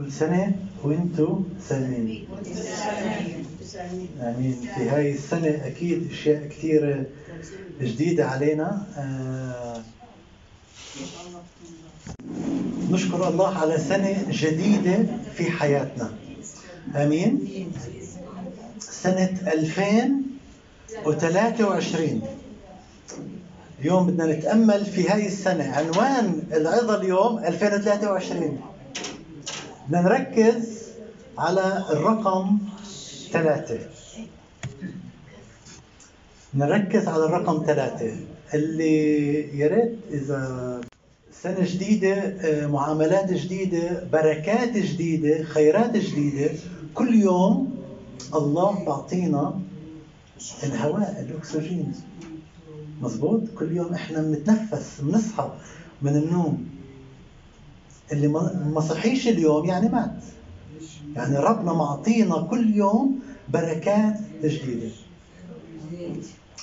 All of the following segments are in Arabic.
كل سنة وأنتم سالمين آمين في هاي السنة أكيد أشياء كثيرة جديدة علينا. آه نشكر الله على سنة جديدة في حياتنا. آمين. سنة 2023 اليوم بدنا نتأمل في هاي السنة عنوان العظة اليوم 2023 بدنا نركز على الرقم ثلاثة. نركز على الرقم ثلاثة. اللي يا ريت إذا سنة جديدة آه، معاملات جديدة بركات جديدة خيرات جديدة كل يوم الله بعطينا الهواء الأكسجين. مزبوط كل يوم إحنا بنتنفس بنصحى من النوم. اللي ما صحيش اليوم يعني مات. يعني ربنا معطينا كل يوم بركات جديدة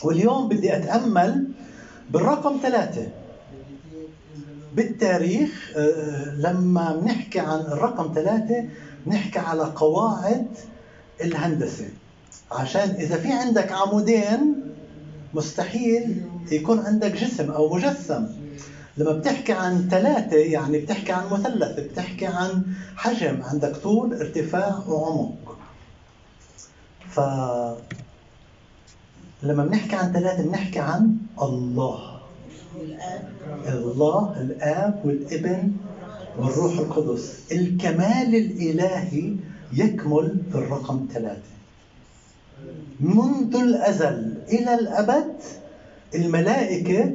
واليوم بدي أتأمل بالرقم ثلاثة. بالتاريخ آه، لما بنحكي عن الرقم ثلاثة نحكي على قواعد الهندسة. عشان إذا في عندك عمودين مستحيل يكون عندك جسم أو مجسم. لما بتحكي عن ثلاثة يعني بتحكي عن مثلث بتحكي عن حجم عندك طول ارتفاع وعمق. ف لما بنحكي عن ثلاثة بنحكي عن الله. الله الآب والابن والروح القدس. الكمال الإلهي يكمل في الرقم ثلاثة. منذ الأزل إلى الأبد الملائكة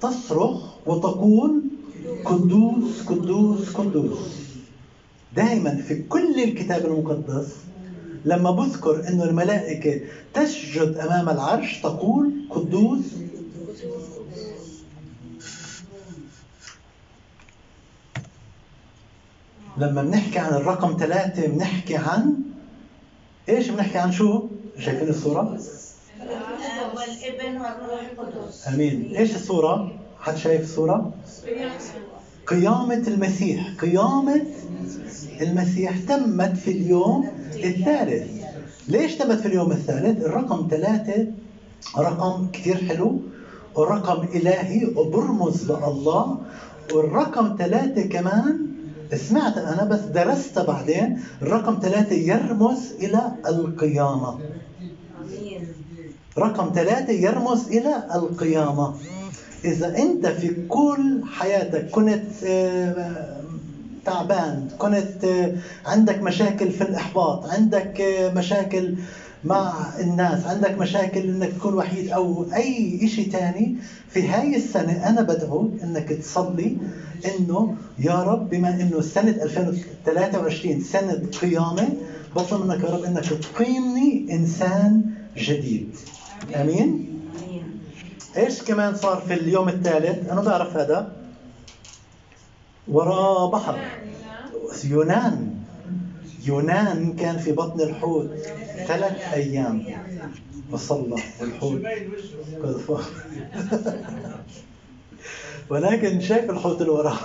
تصرخ وتقول قدوس قدوس قدوس دائما في كل الكتاب المقدس لما بذكر إنه الملائكة تسجد أمام العرش تقول قدوس لما بنحكي عن الرقم ثلاثة بنحكي عن إيش بنحكي عن شو؟ شايفين الصورة؟ والابن والروح القدس آمين إيش الصورة؟ حد شايف الصورة؟ قيامة المسيح قيامة المسيح تمت في اليوم الثالث. ليش تمت في اليوم الثالث؟ الرقم ثلاثة رقم كثير حلو. ورقم إلهي وبرمز لله. والرقم ثلاثة كمان سمعت أنا بس درست بعدين الرقم ثلاثة يرمز إلى القيامة. رقم ثلاثة يرمز إلى القيامة. إذا أنت في كل حياتك كنت آه، تعبان كنت آه، عندك مشاكل في الإحباط عندك آه، مشاكل مع الناس عندك مشاكل إنك تكون وحيد أو أي شيء ثاني في هاي السنة أنا بدعوك إنك تصلي إنه يا رب بما إنه سنة 2023 سنة قيامة بطلب منك يا رب إنك تقيمني إنسان جديد. آمين؟ إيش كمان صار في اليوم الثالث؟ أنا بعرف هذا. وراء بحر. يونان. يونان كان في بطن الحوت. ثلاث أيام. وصلى والحوت ولكن شايف الحوت اللي وراه.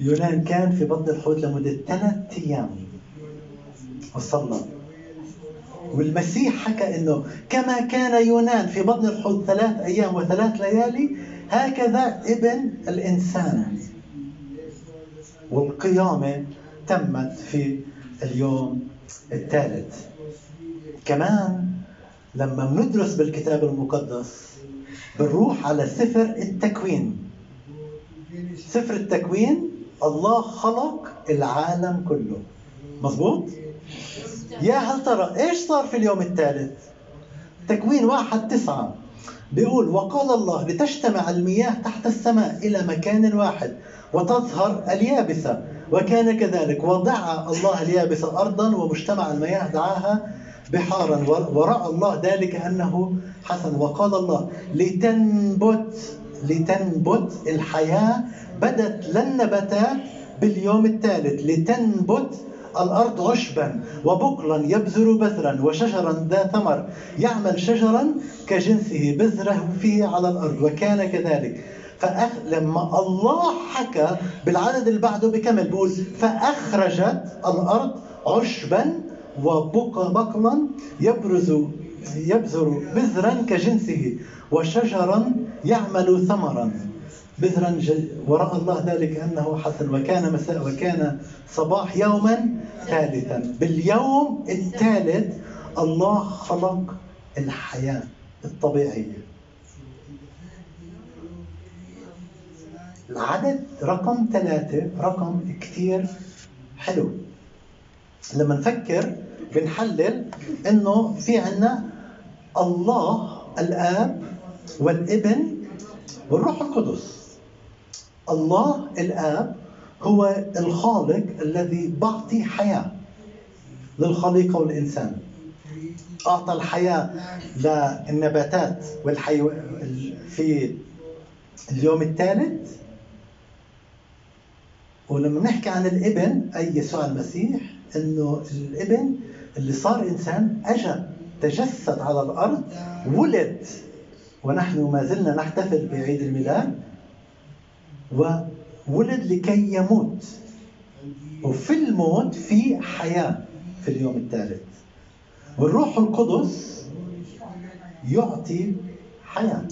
يونان كان في بطن الحوت لمدة ثلاث أيام. وصلى. والمسيح حكى إنه كما كان يونان في بطن الحوت ثلاث أيام وثلاث ليالي هكذا ابن الإنسان. والقيامة تمت في اليوم الثالث. كمان لما بندرس بالكتاب المقدس بنروح على سفر التكوين. سفر التكوين الله خلق العالم كله. مظبوط؟ يا هل ترى إيش صار في اليوم الثالث؟ تكوين واحد تسعة. بيقول وقال الله لتجتمع المياه تحت السماء إلى مكان واحد وتظهر اليابسة. وكان كذلك. ودعا الله اليابسة أرضا ومجتمع المياه دعاها بحارا. ورأى الله ذلك أنه حسن. وقال الله لتنبت لتنبت الحياة بدت للنباتات باليوم الثالث. لتنبت الأرض عشبا وبقلا يبذر بذرا وشجرا ذا ثمر. يعمل شجرا كجنسه بذره فيه على الأرض وكان كذلك. فأخ... لما الله حكى بالعدد اللي بعده بكمل. بيقول فأخرجت الأرض عشبا وبقى بقلا يبرز يبذر بذرا كجنسه وشجرا يعمل ثمرا. بذرا وراء الله ذلك أنه حسن وكان مساء وكان صباح يوما ثالثا. باليوم الثالث الله خلق الحياة الطبيعية. العدد رقم ثلاثة رقم كثير حلو. لما نفكر بنحلل إنه في عنا الله الآب والابن والروح القدس. الله الآب هو الخالق الذي بعطي حياة للخليقه والإنسان. أعطى الحياة للنباتات والحيوان في اليوم الثالث. ولما نحكي عن الإبن أي يسوع المسيح إنه الإبن اللي صار إنسان اجى تجسد على الأرض ولد. ونحن ما زلنا نحتفل بعيد الميلاد وولد لكي يموت وفي الموت في حياة في اليوم الثالث والروح القدس يعطي حياة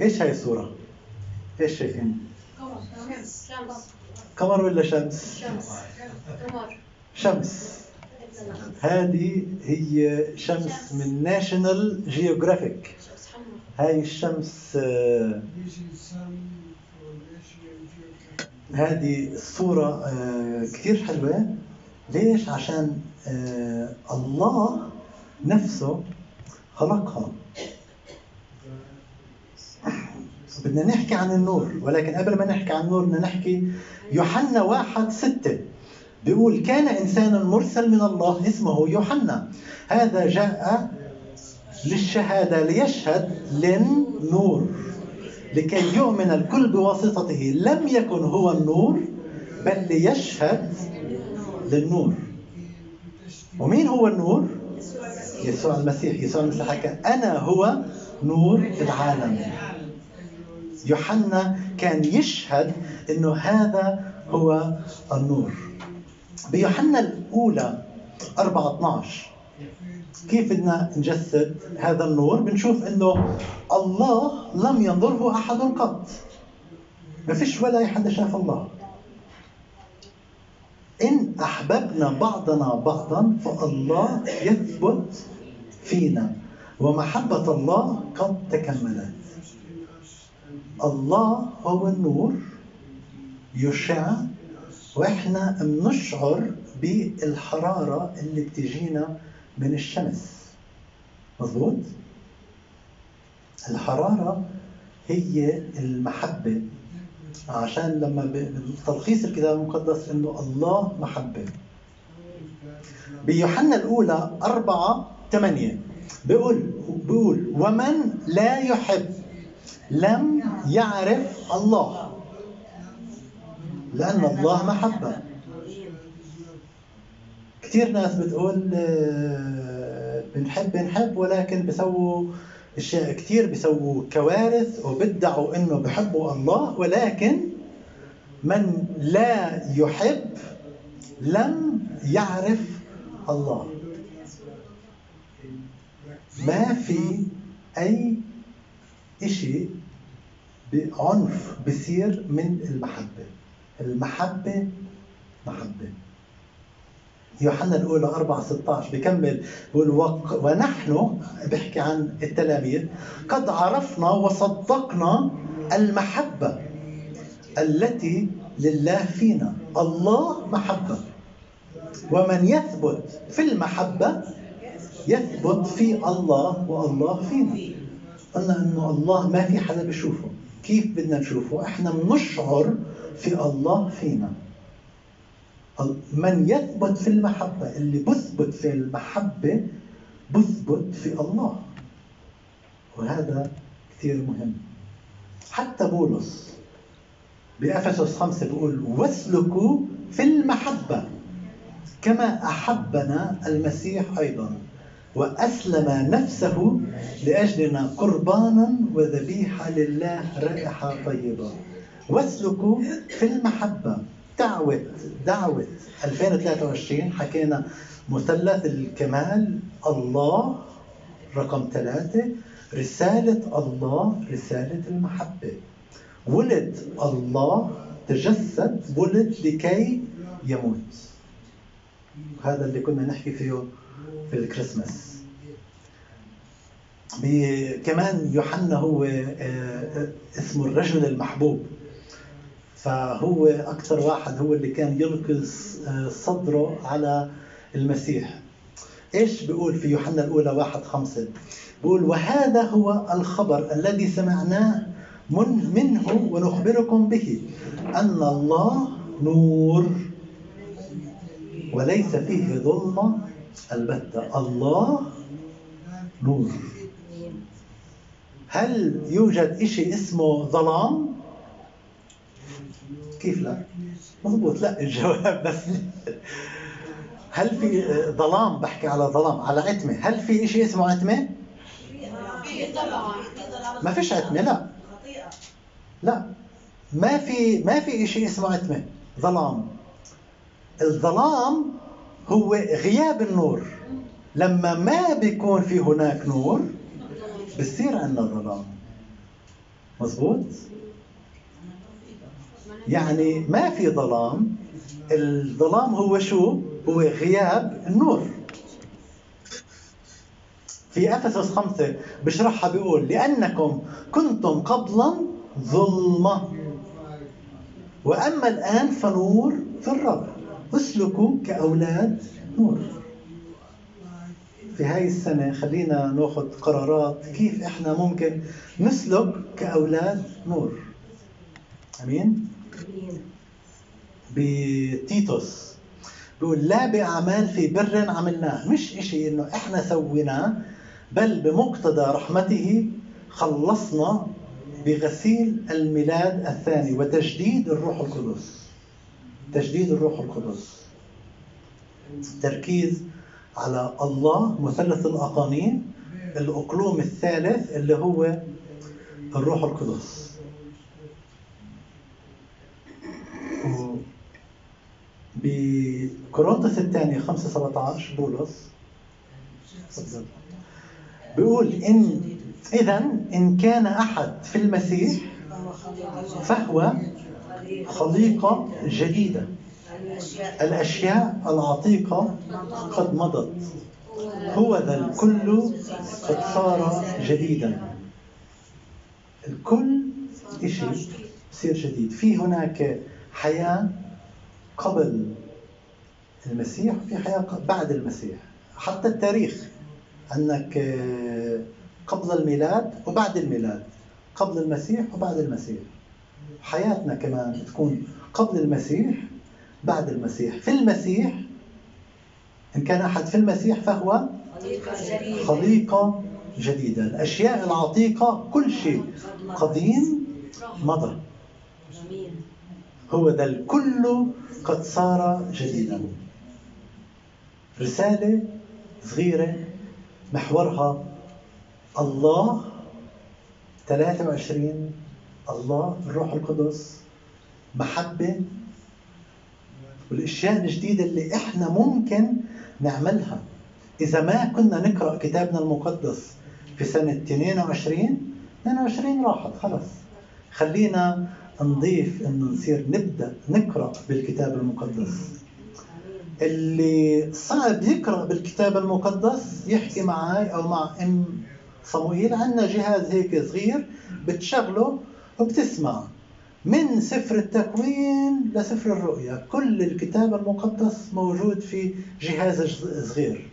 إيش هاي الصورة؟ إيش شايفين؟ قمر ولا شمس؟ شمس شمس هذه هي شمس من National Geographic هاي الشمس آه، هذه الصورة آه، كثير حلوة. ليش؟ عشان آه، الله نفسه خلقها. بدنا نحكي عن النور ولكن قبل ما نحكي عن النور بدنا نحكي يوحنا واحد ستة. بيقول كان إنسانا مرسل من الله اسمه يوحنا. هذا جاء للشهادة ليشهد للنور. لكي يؤمن الكل بواسطته لم يكن هو النور بل ليشهد للنور. ومين هو النور؟ يسوع المسيح. يسوع المسيح حكى أنا هو نور العالم. يوحنا كان يشهد إنه هذا هو النور. بيوحنا الأولى 4 12 كيف بدنا نجسد هذا النور؟ بنشوف إنه الله لم ينظره أحد قط. ما فيش ولا حدا شاف الله. إن أحببنا بعضنا بعضا فالله يثبت فينا ومحبة الله قد تكملت. الله هو النور يشع وإحنا بنشعر بالحرارة اللي بتجينا من الشمس. مظبوط؟ الحرارة هي المحبة. عشان لما بتلخيص الكتاب المقدس إنه الله محبة. بيوحنا الأولى أربعة ثمانية بيقول بيقول ومن لا يحب لم يعرف الله. لأن الله محبة. كثير ناس بتقول آه، بنحب بنحب ولكن بيسووا أشياء كثير بيسووا كوارث وبدعوا إنه بحبوا الله ولكن من لا يحب لم يعرف الله. ما في أي شيء بعنف بصير من المحبة. المحبة محبة. يوحنا الأولى 4 16 بكمل بقول وق... ونحن بحكي عن التلاميذ قد عرفنا وصدقنا المحبة التي لله فينا. الله محبة. ومن يثبت في المحبة يثبت في الله والله فينا. قلنا إنه الله ما في حدا بيشوفه. كيف بدنا نشوفه؟ إحنا بنشعر في الله فينا. من يثبت في المحبة اللي بثبت في المحبة بثبت في الله. وهذا كثير مهم. حتى بولس بأفسس خمسة بيقول واسلكوا في المحبة كما أحبنا المسيح أيضا وأسلم نفسه لأجلنا قربانا وذبيحة لله رائحة طيبة. واسلكوا في المحبة. دعوة دعوة. 2023 حكينا مثلث الكمال الله رقم ثلاثة رسالة الله رسالة المحبة. ولد الله تجسد ولد لكي يموت. هذا اللي كنا نحكي فيه في الكريسماس. كمان يوحنا هو آه، اسمه الرجل المحبوب. فهو أكثر واحد هو اللي كان يلقي آه، صدره على المسيح. إيش بيقول في يوحنا الأولى واحد خمسة؟ بيقول وهذا هو الخبر الذي سمعناه من منه ونخبركم به أن الله نور وليس فيه ظلمة البتة الله نور. هل يوجد شيء اسمه ظلام؟ كيف لا؟ مضبوط لا الجواب بس. هل في ظلام؟ بحكي على ظلام على عتمة. هل في شيء اسمه عتمة؟ ما فيش عتمة لا. لا. ما في ما في شيء اسمه عتمة. ظلام. الظلام هو غياب النور. لما ما بيكون في هناك نور بصير عندنا ظلام. مزبوط يعني ما في ظلام. الظلام هو شو؟ هو غياب النور. في أفسس خمسة بشرحها بيقول لأنكم كنتم قبلا ظلمة. وأما الآن فنور في الرب. اسلكوا كأولاد نور. في هاي السنة خلينا ناخذ قرارات كيف إحنا ممكن نسلك كأولاد نور. أمين؟ بتيتوس. بيقول لا بأعمال في بر عملناه. مش إشي إنه إحنا سويناه بل بمقتضى رحمته خلصنا بغسيل الميلاد الثاني وتجديد الروح القدس. تجديد الروح القدس. تركيز على الله مثلث الأقانيم الأقلوم الثالث اللي هو الروح القدس. بكورنثوس الثانية 5 17 بولس. بيقول إن إذا إن كان أحد في المسيح فهو خليقة جديدة. الأشياء العتيقة قد مضت. هو ذا الكل قد صار جديدا. الكل شيء يصير جديد. في هناك حياة قبل المسيح وفي حياة بعد المسيح. حتى التاريخ عندك آه، قبل الميلاد وبعد الميلاد. قبل المسيح وبعد المسيح. حياتنا كمان تكون قبل المسيح بعد المسيح. في المسيح إن كان أحد في المسيح فهو خليقة جديدة الأشياء العتيقة كل شيء. قديم مضى. هو ذا الكل قد صار جديدا. رسالة صغيرة محورها الله 23 الله الروح القدس محبة. والأشياء الجديدة اللي إحنا ممكن نعملها. إذا ما كنا نقرأ كتابنا المقدس في سنة 22 22 راحت خلص خلينا نضيف إنه نصير نبدأ نقرأ بالكتاب المقدس. اللي صعب يقرأ بالكتاب المقدس يحكي معي أو مع إم صموئيل عندنا جهاز هيك صغير بتشغله وبتسمع من سفر التكوين لسفر الرؤيا. كل الكتاب المقدس موجود في جهاز صغير.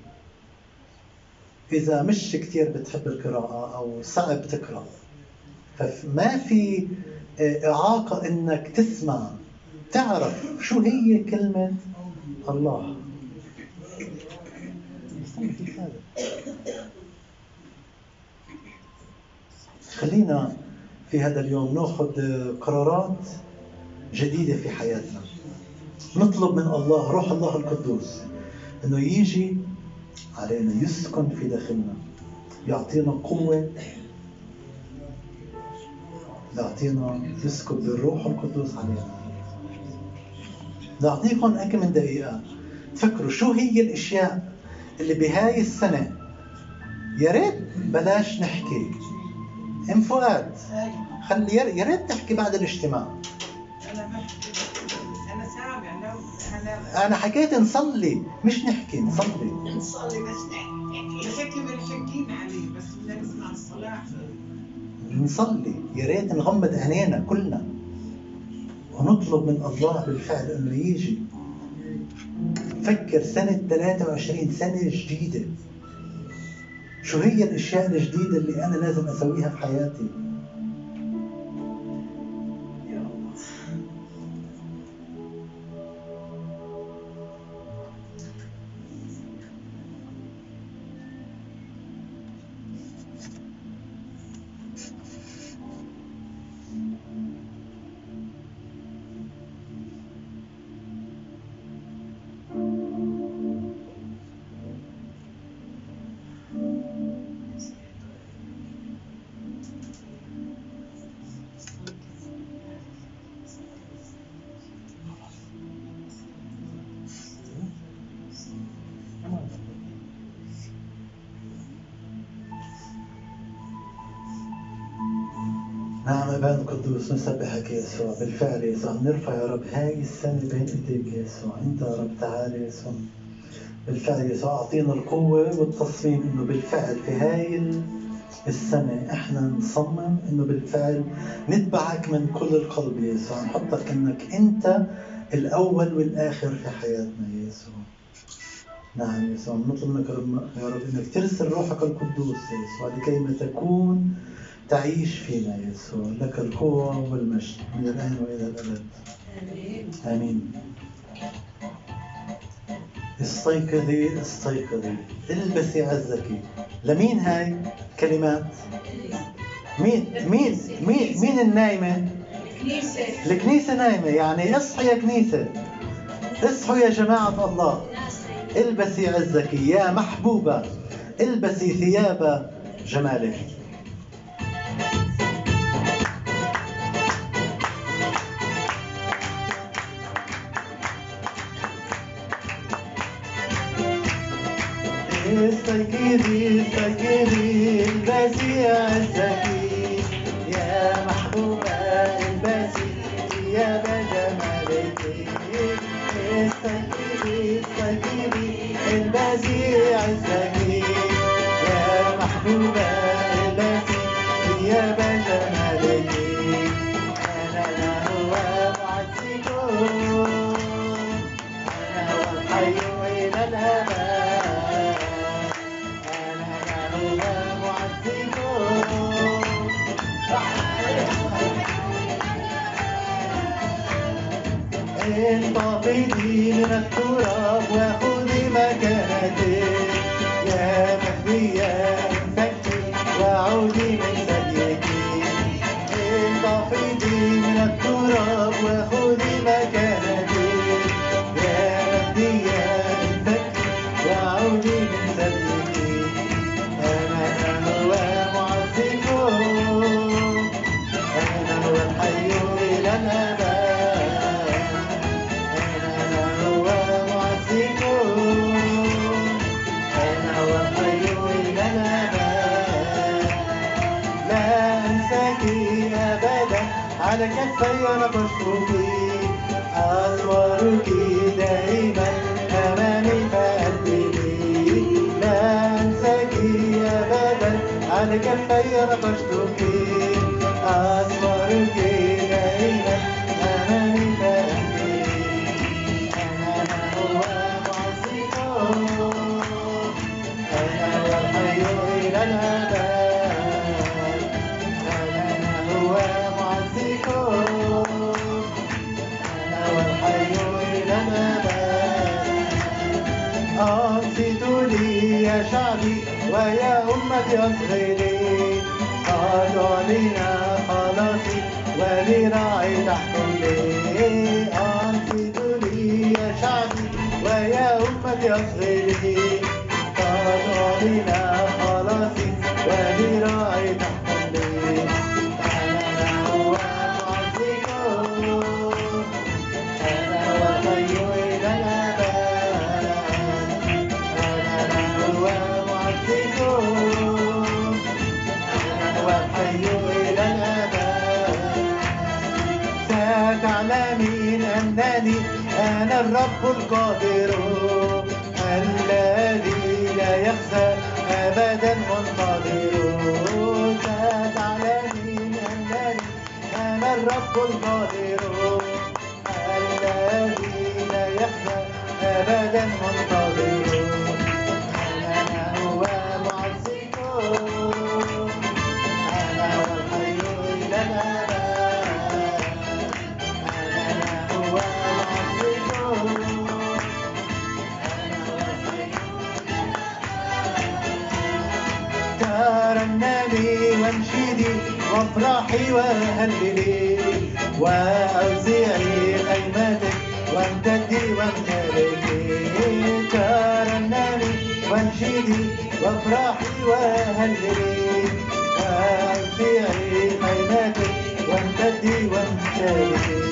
إذا مش كثير بتحب القراءة أو صعب تقرأ فما في إعاقة إنك تسمع تعرف شو هي كلمة الله. خلينا في هذا اليوم نأخذ قرارات جديدة في حياتنا. نطلب من الله روح الله القدوس إنه يجي علينا يسكن في داخلنا يعطينا قوة يعطينا يسكب بالروح القدس علينا. نعطيكم هيك من دقيقة. تفكروا شو هي الأشياء اللي بهاي السنة يا ريت بلاش نحكي. ام فؤاد خلي يا ريت تحكي بعد الاجتماع. أنا بحكي أنا سامع أنا أنا حكيت نصلي مش نحكي نصلي. نصلي بس نحكي. بس هيك عليه بس بدنا نسمع الصلاة. نصلي. يا ريت نغمض عينينا كلنا ونطلب من الله بالفعل إنه يجي. فكر سنة 23 سنة جديدة. شو هي الأشياء الجديدة اللي أنا لازم أسويها في حياتي؟ نعم ابان القدوس نسبحك يا يسوع بالفعل يا يسوع نرفع يا رب هاي السنة بين ايديك يا يسوع انت يا رب تعال يا يسوع. بالفعل يا يسوع أعطينا القوة والتصميم إنه بالفعل في هاي ال- السنة إحنا نصمم إنه بالفعل نتبعك من كل القلب يا يسوع نحطك إنك أنت الأول والآخر في حياتنا يا يسوع. نعم يا يسوع نطلب منك يا رب إنك ترسل روحك القدوس يا يسوع لكي ما تكون تعيش فينا يا يسوع لك القوة والمجد من الآن وإلى الأبد. آمين. استيقظي استيقظي. البسي عزك. لمين هاي كلمات؟ مين مين مين مين النايمة؟ كنيسة الكنيسة نايمة يعني اصحي يا كنيسة. اصحوا يا جماعة الله. البسي عزك يا محبوبة البسي ثياب جمالك. استيقظي استيقظي البسي عزك يا محبوبة البسي ثياب جمالك. استيقظي. انتقدي من التراب وخذي مكانتك يا مهدية انفكي وعودي كفي نبشرك أصورك دائما أمامي فأدبي لا أنساك أبدا على كفي نبشرك أصورك أصغري قد أعلن خلاصي ولراعي تحكم لي أنصتوا لي يا شعبي ويا أمتي أصغري قد ربنا خلاصي وذراعي تحملني أنا الرب القادر الذي لا يخزى أبدا منتظر. ستعلمين أنني أنا الرب القادر الذي لا يخزى أبدا منتظر. وافرحي وهللي واوزعي خيمتك وامتدي وامتلكي ترنمي وانشدي وافرحي وهللي واوزعي خيمتك وامتدي وامتلكي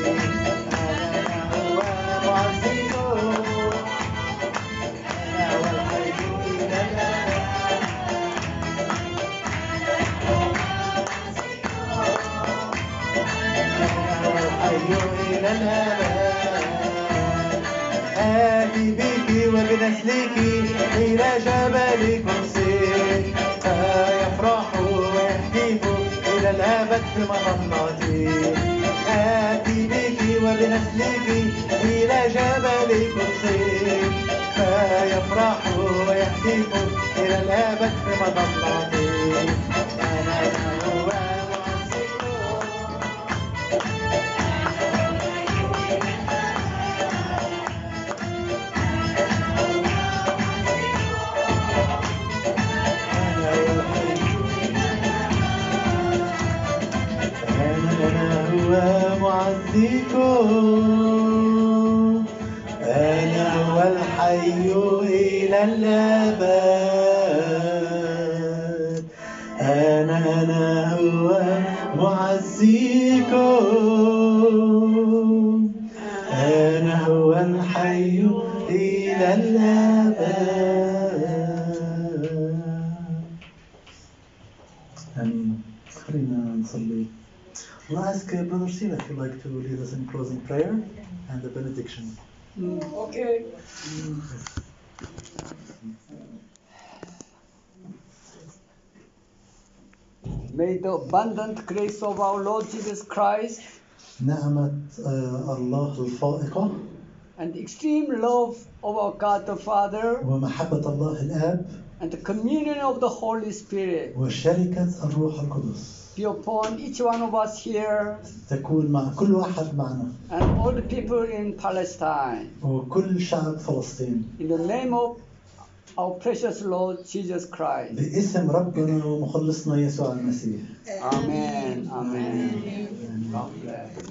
في مظلتي آتي بك وبنسلك إلى جبل قدسك فيفرح ويهتف إلى الأبد في مظلتي ask uh, Brother Steve if you'd like to lead us in closing prayer and the benediction. Okay. May the abundant grace of our Lord Jesus Christ نعمة آه، الله الفائقة and the extreme love of our God the Father ومحبة الله الآب and the communion of the Holy Spirit وشركة الروح القدس be upon each one of us here تكون مع كل واحد معنا and all the people in Palestine. وكل شعب فلسطين In the name of our precious Lord Jesus Christ. باسم ربنا ومخلصنا يسوع المسيح Amen. Amen. God bless.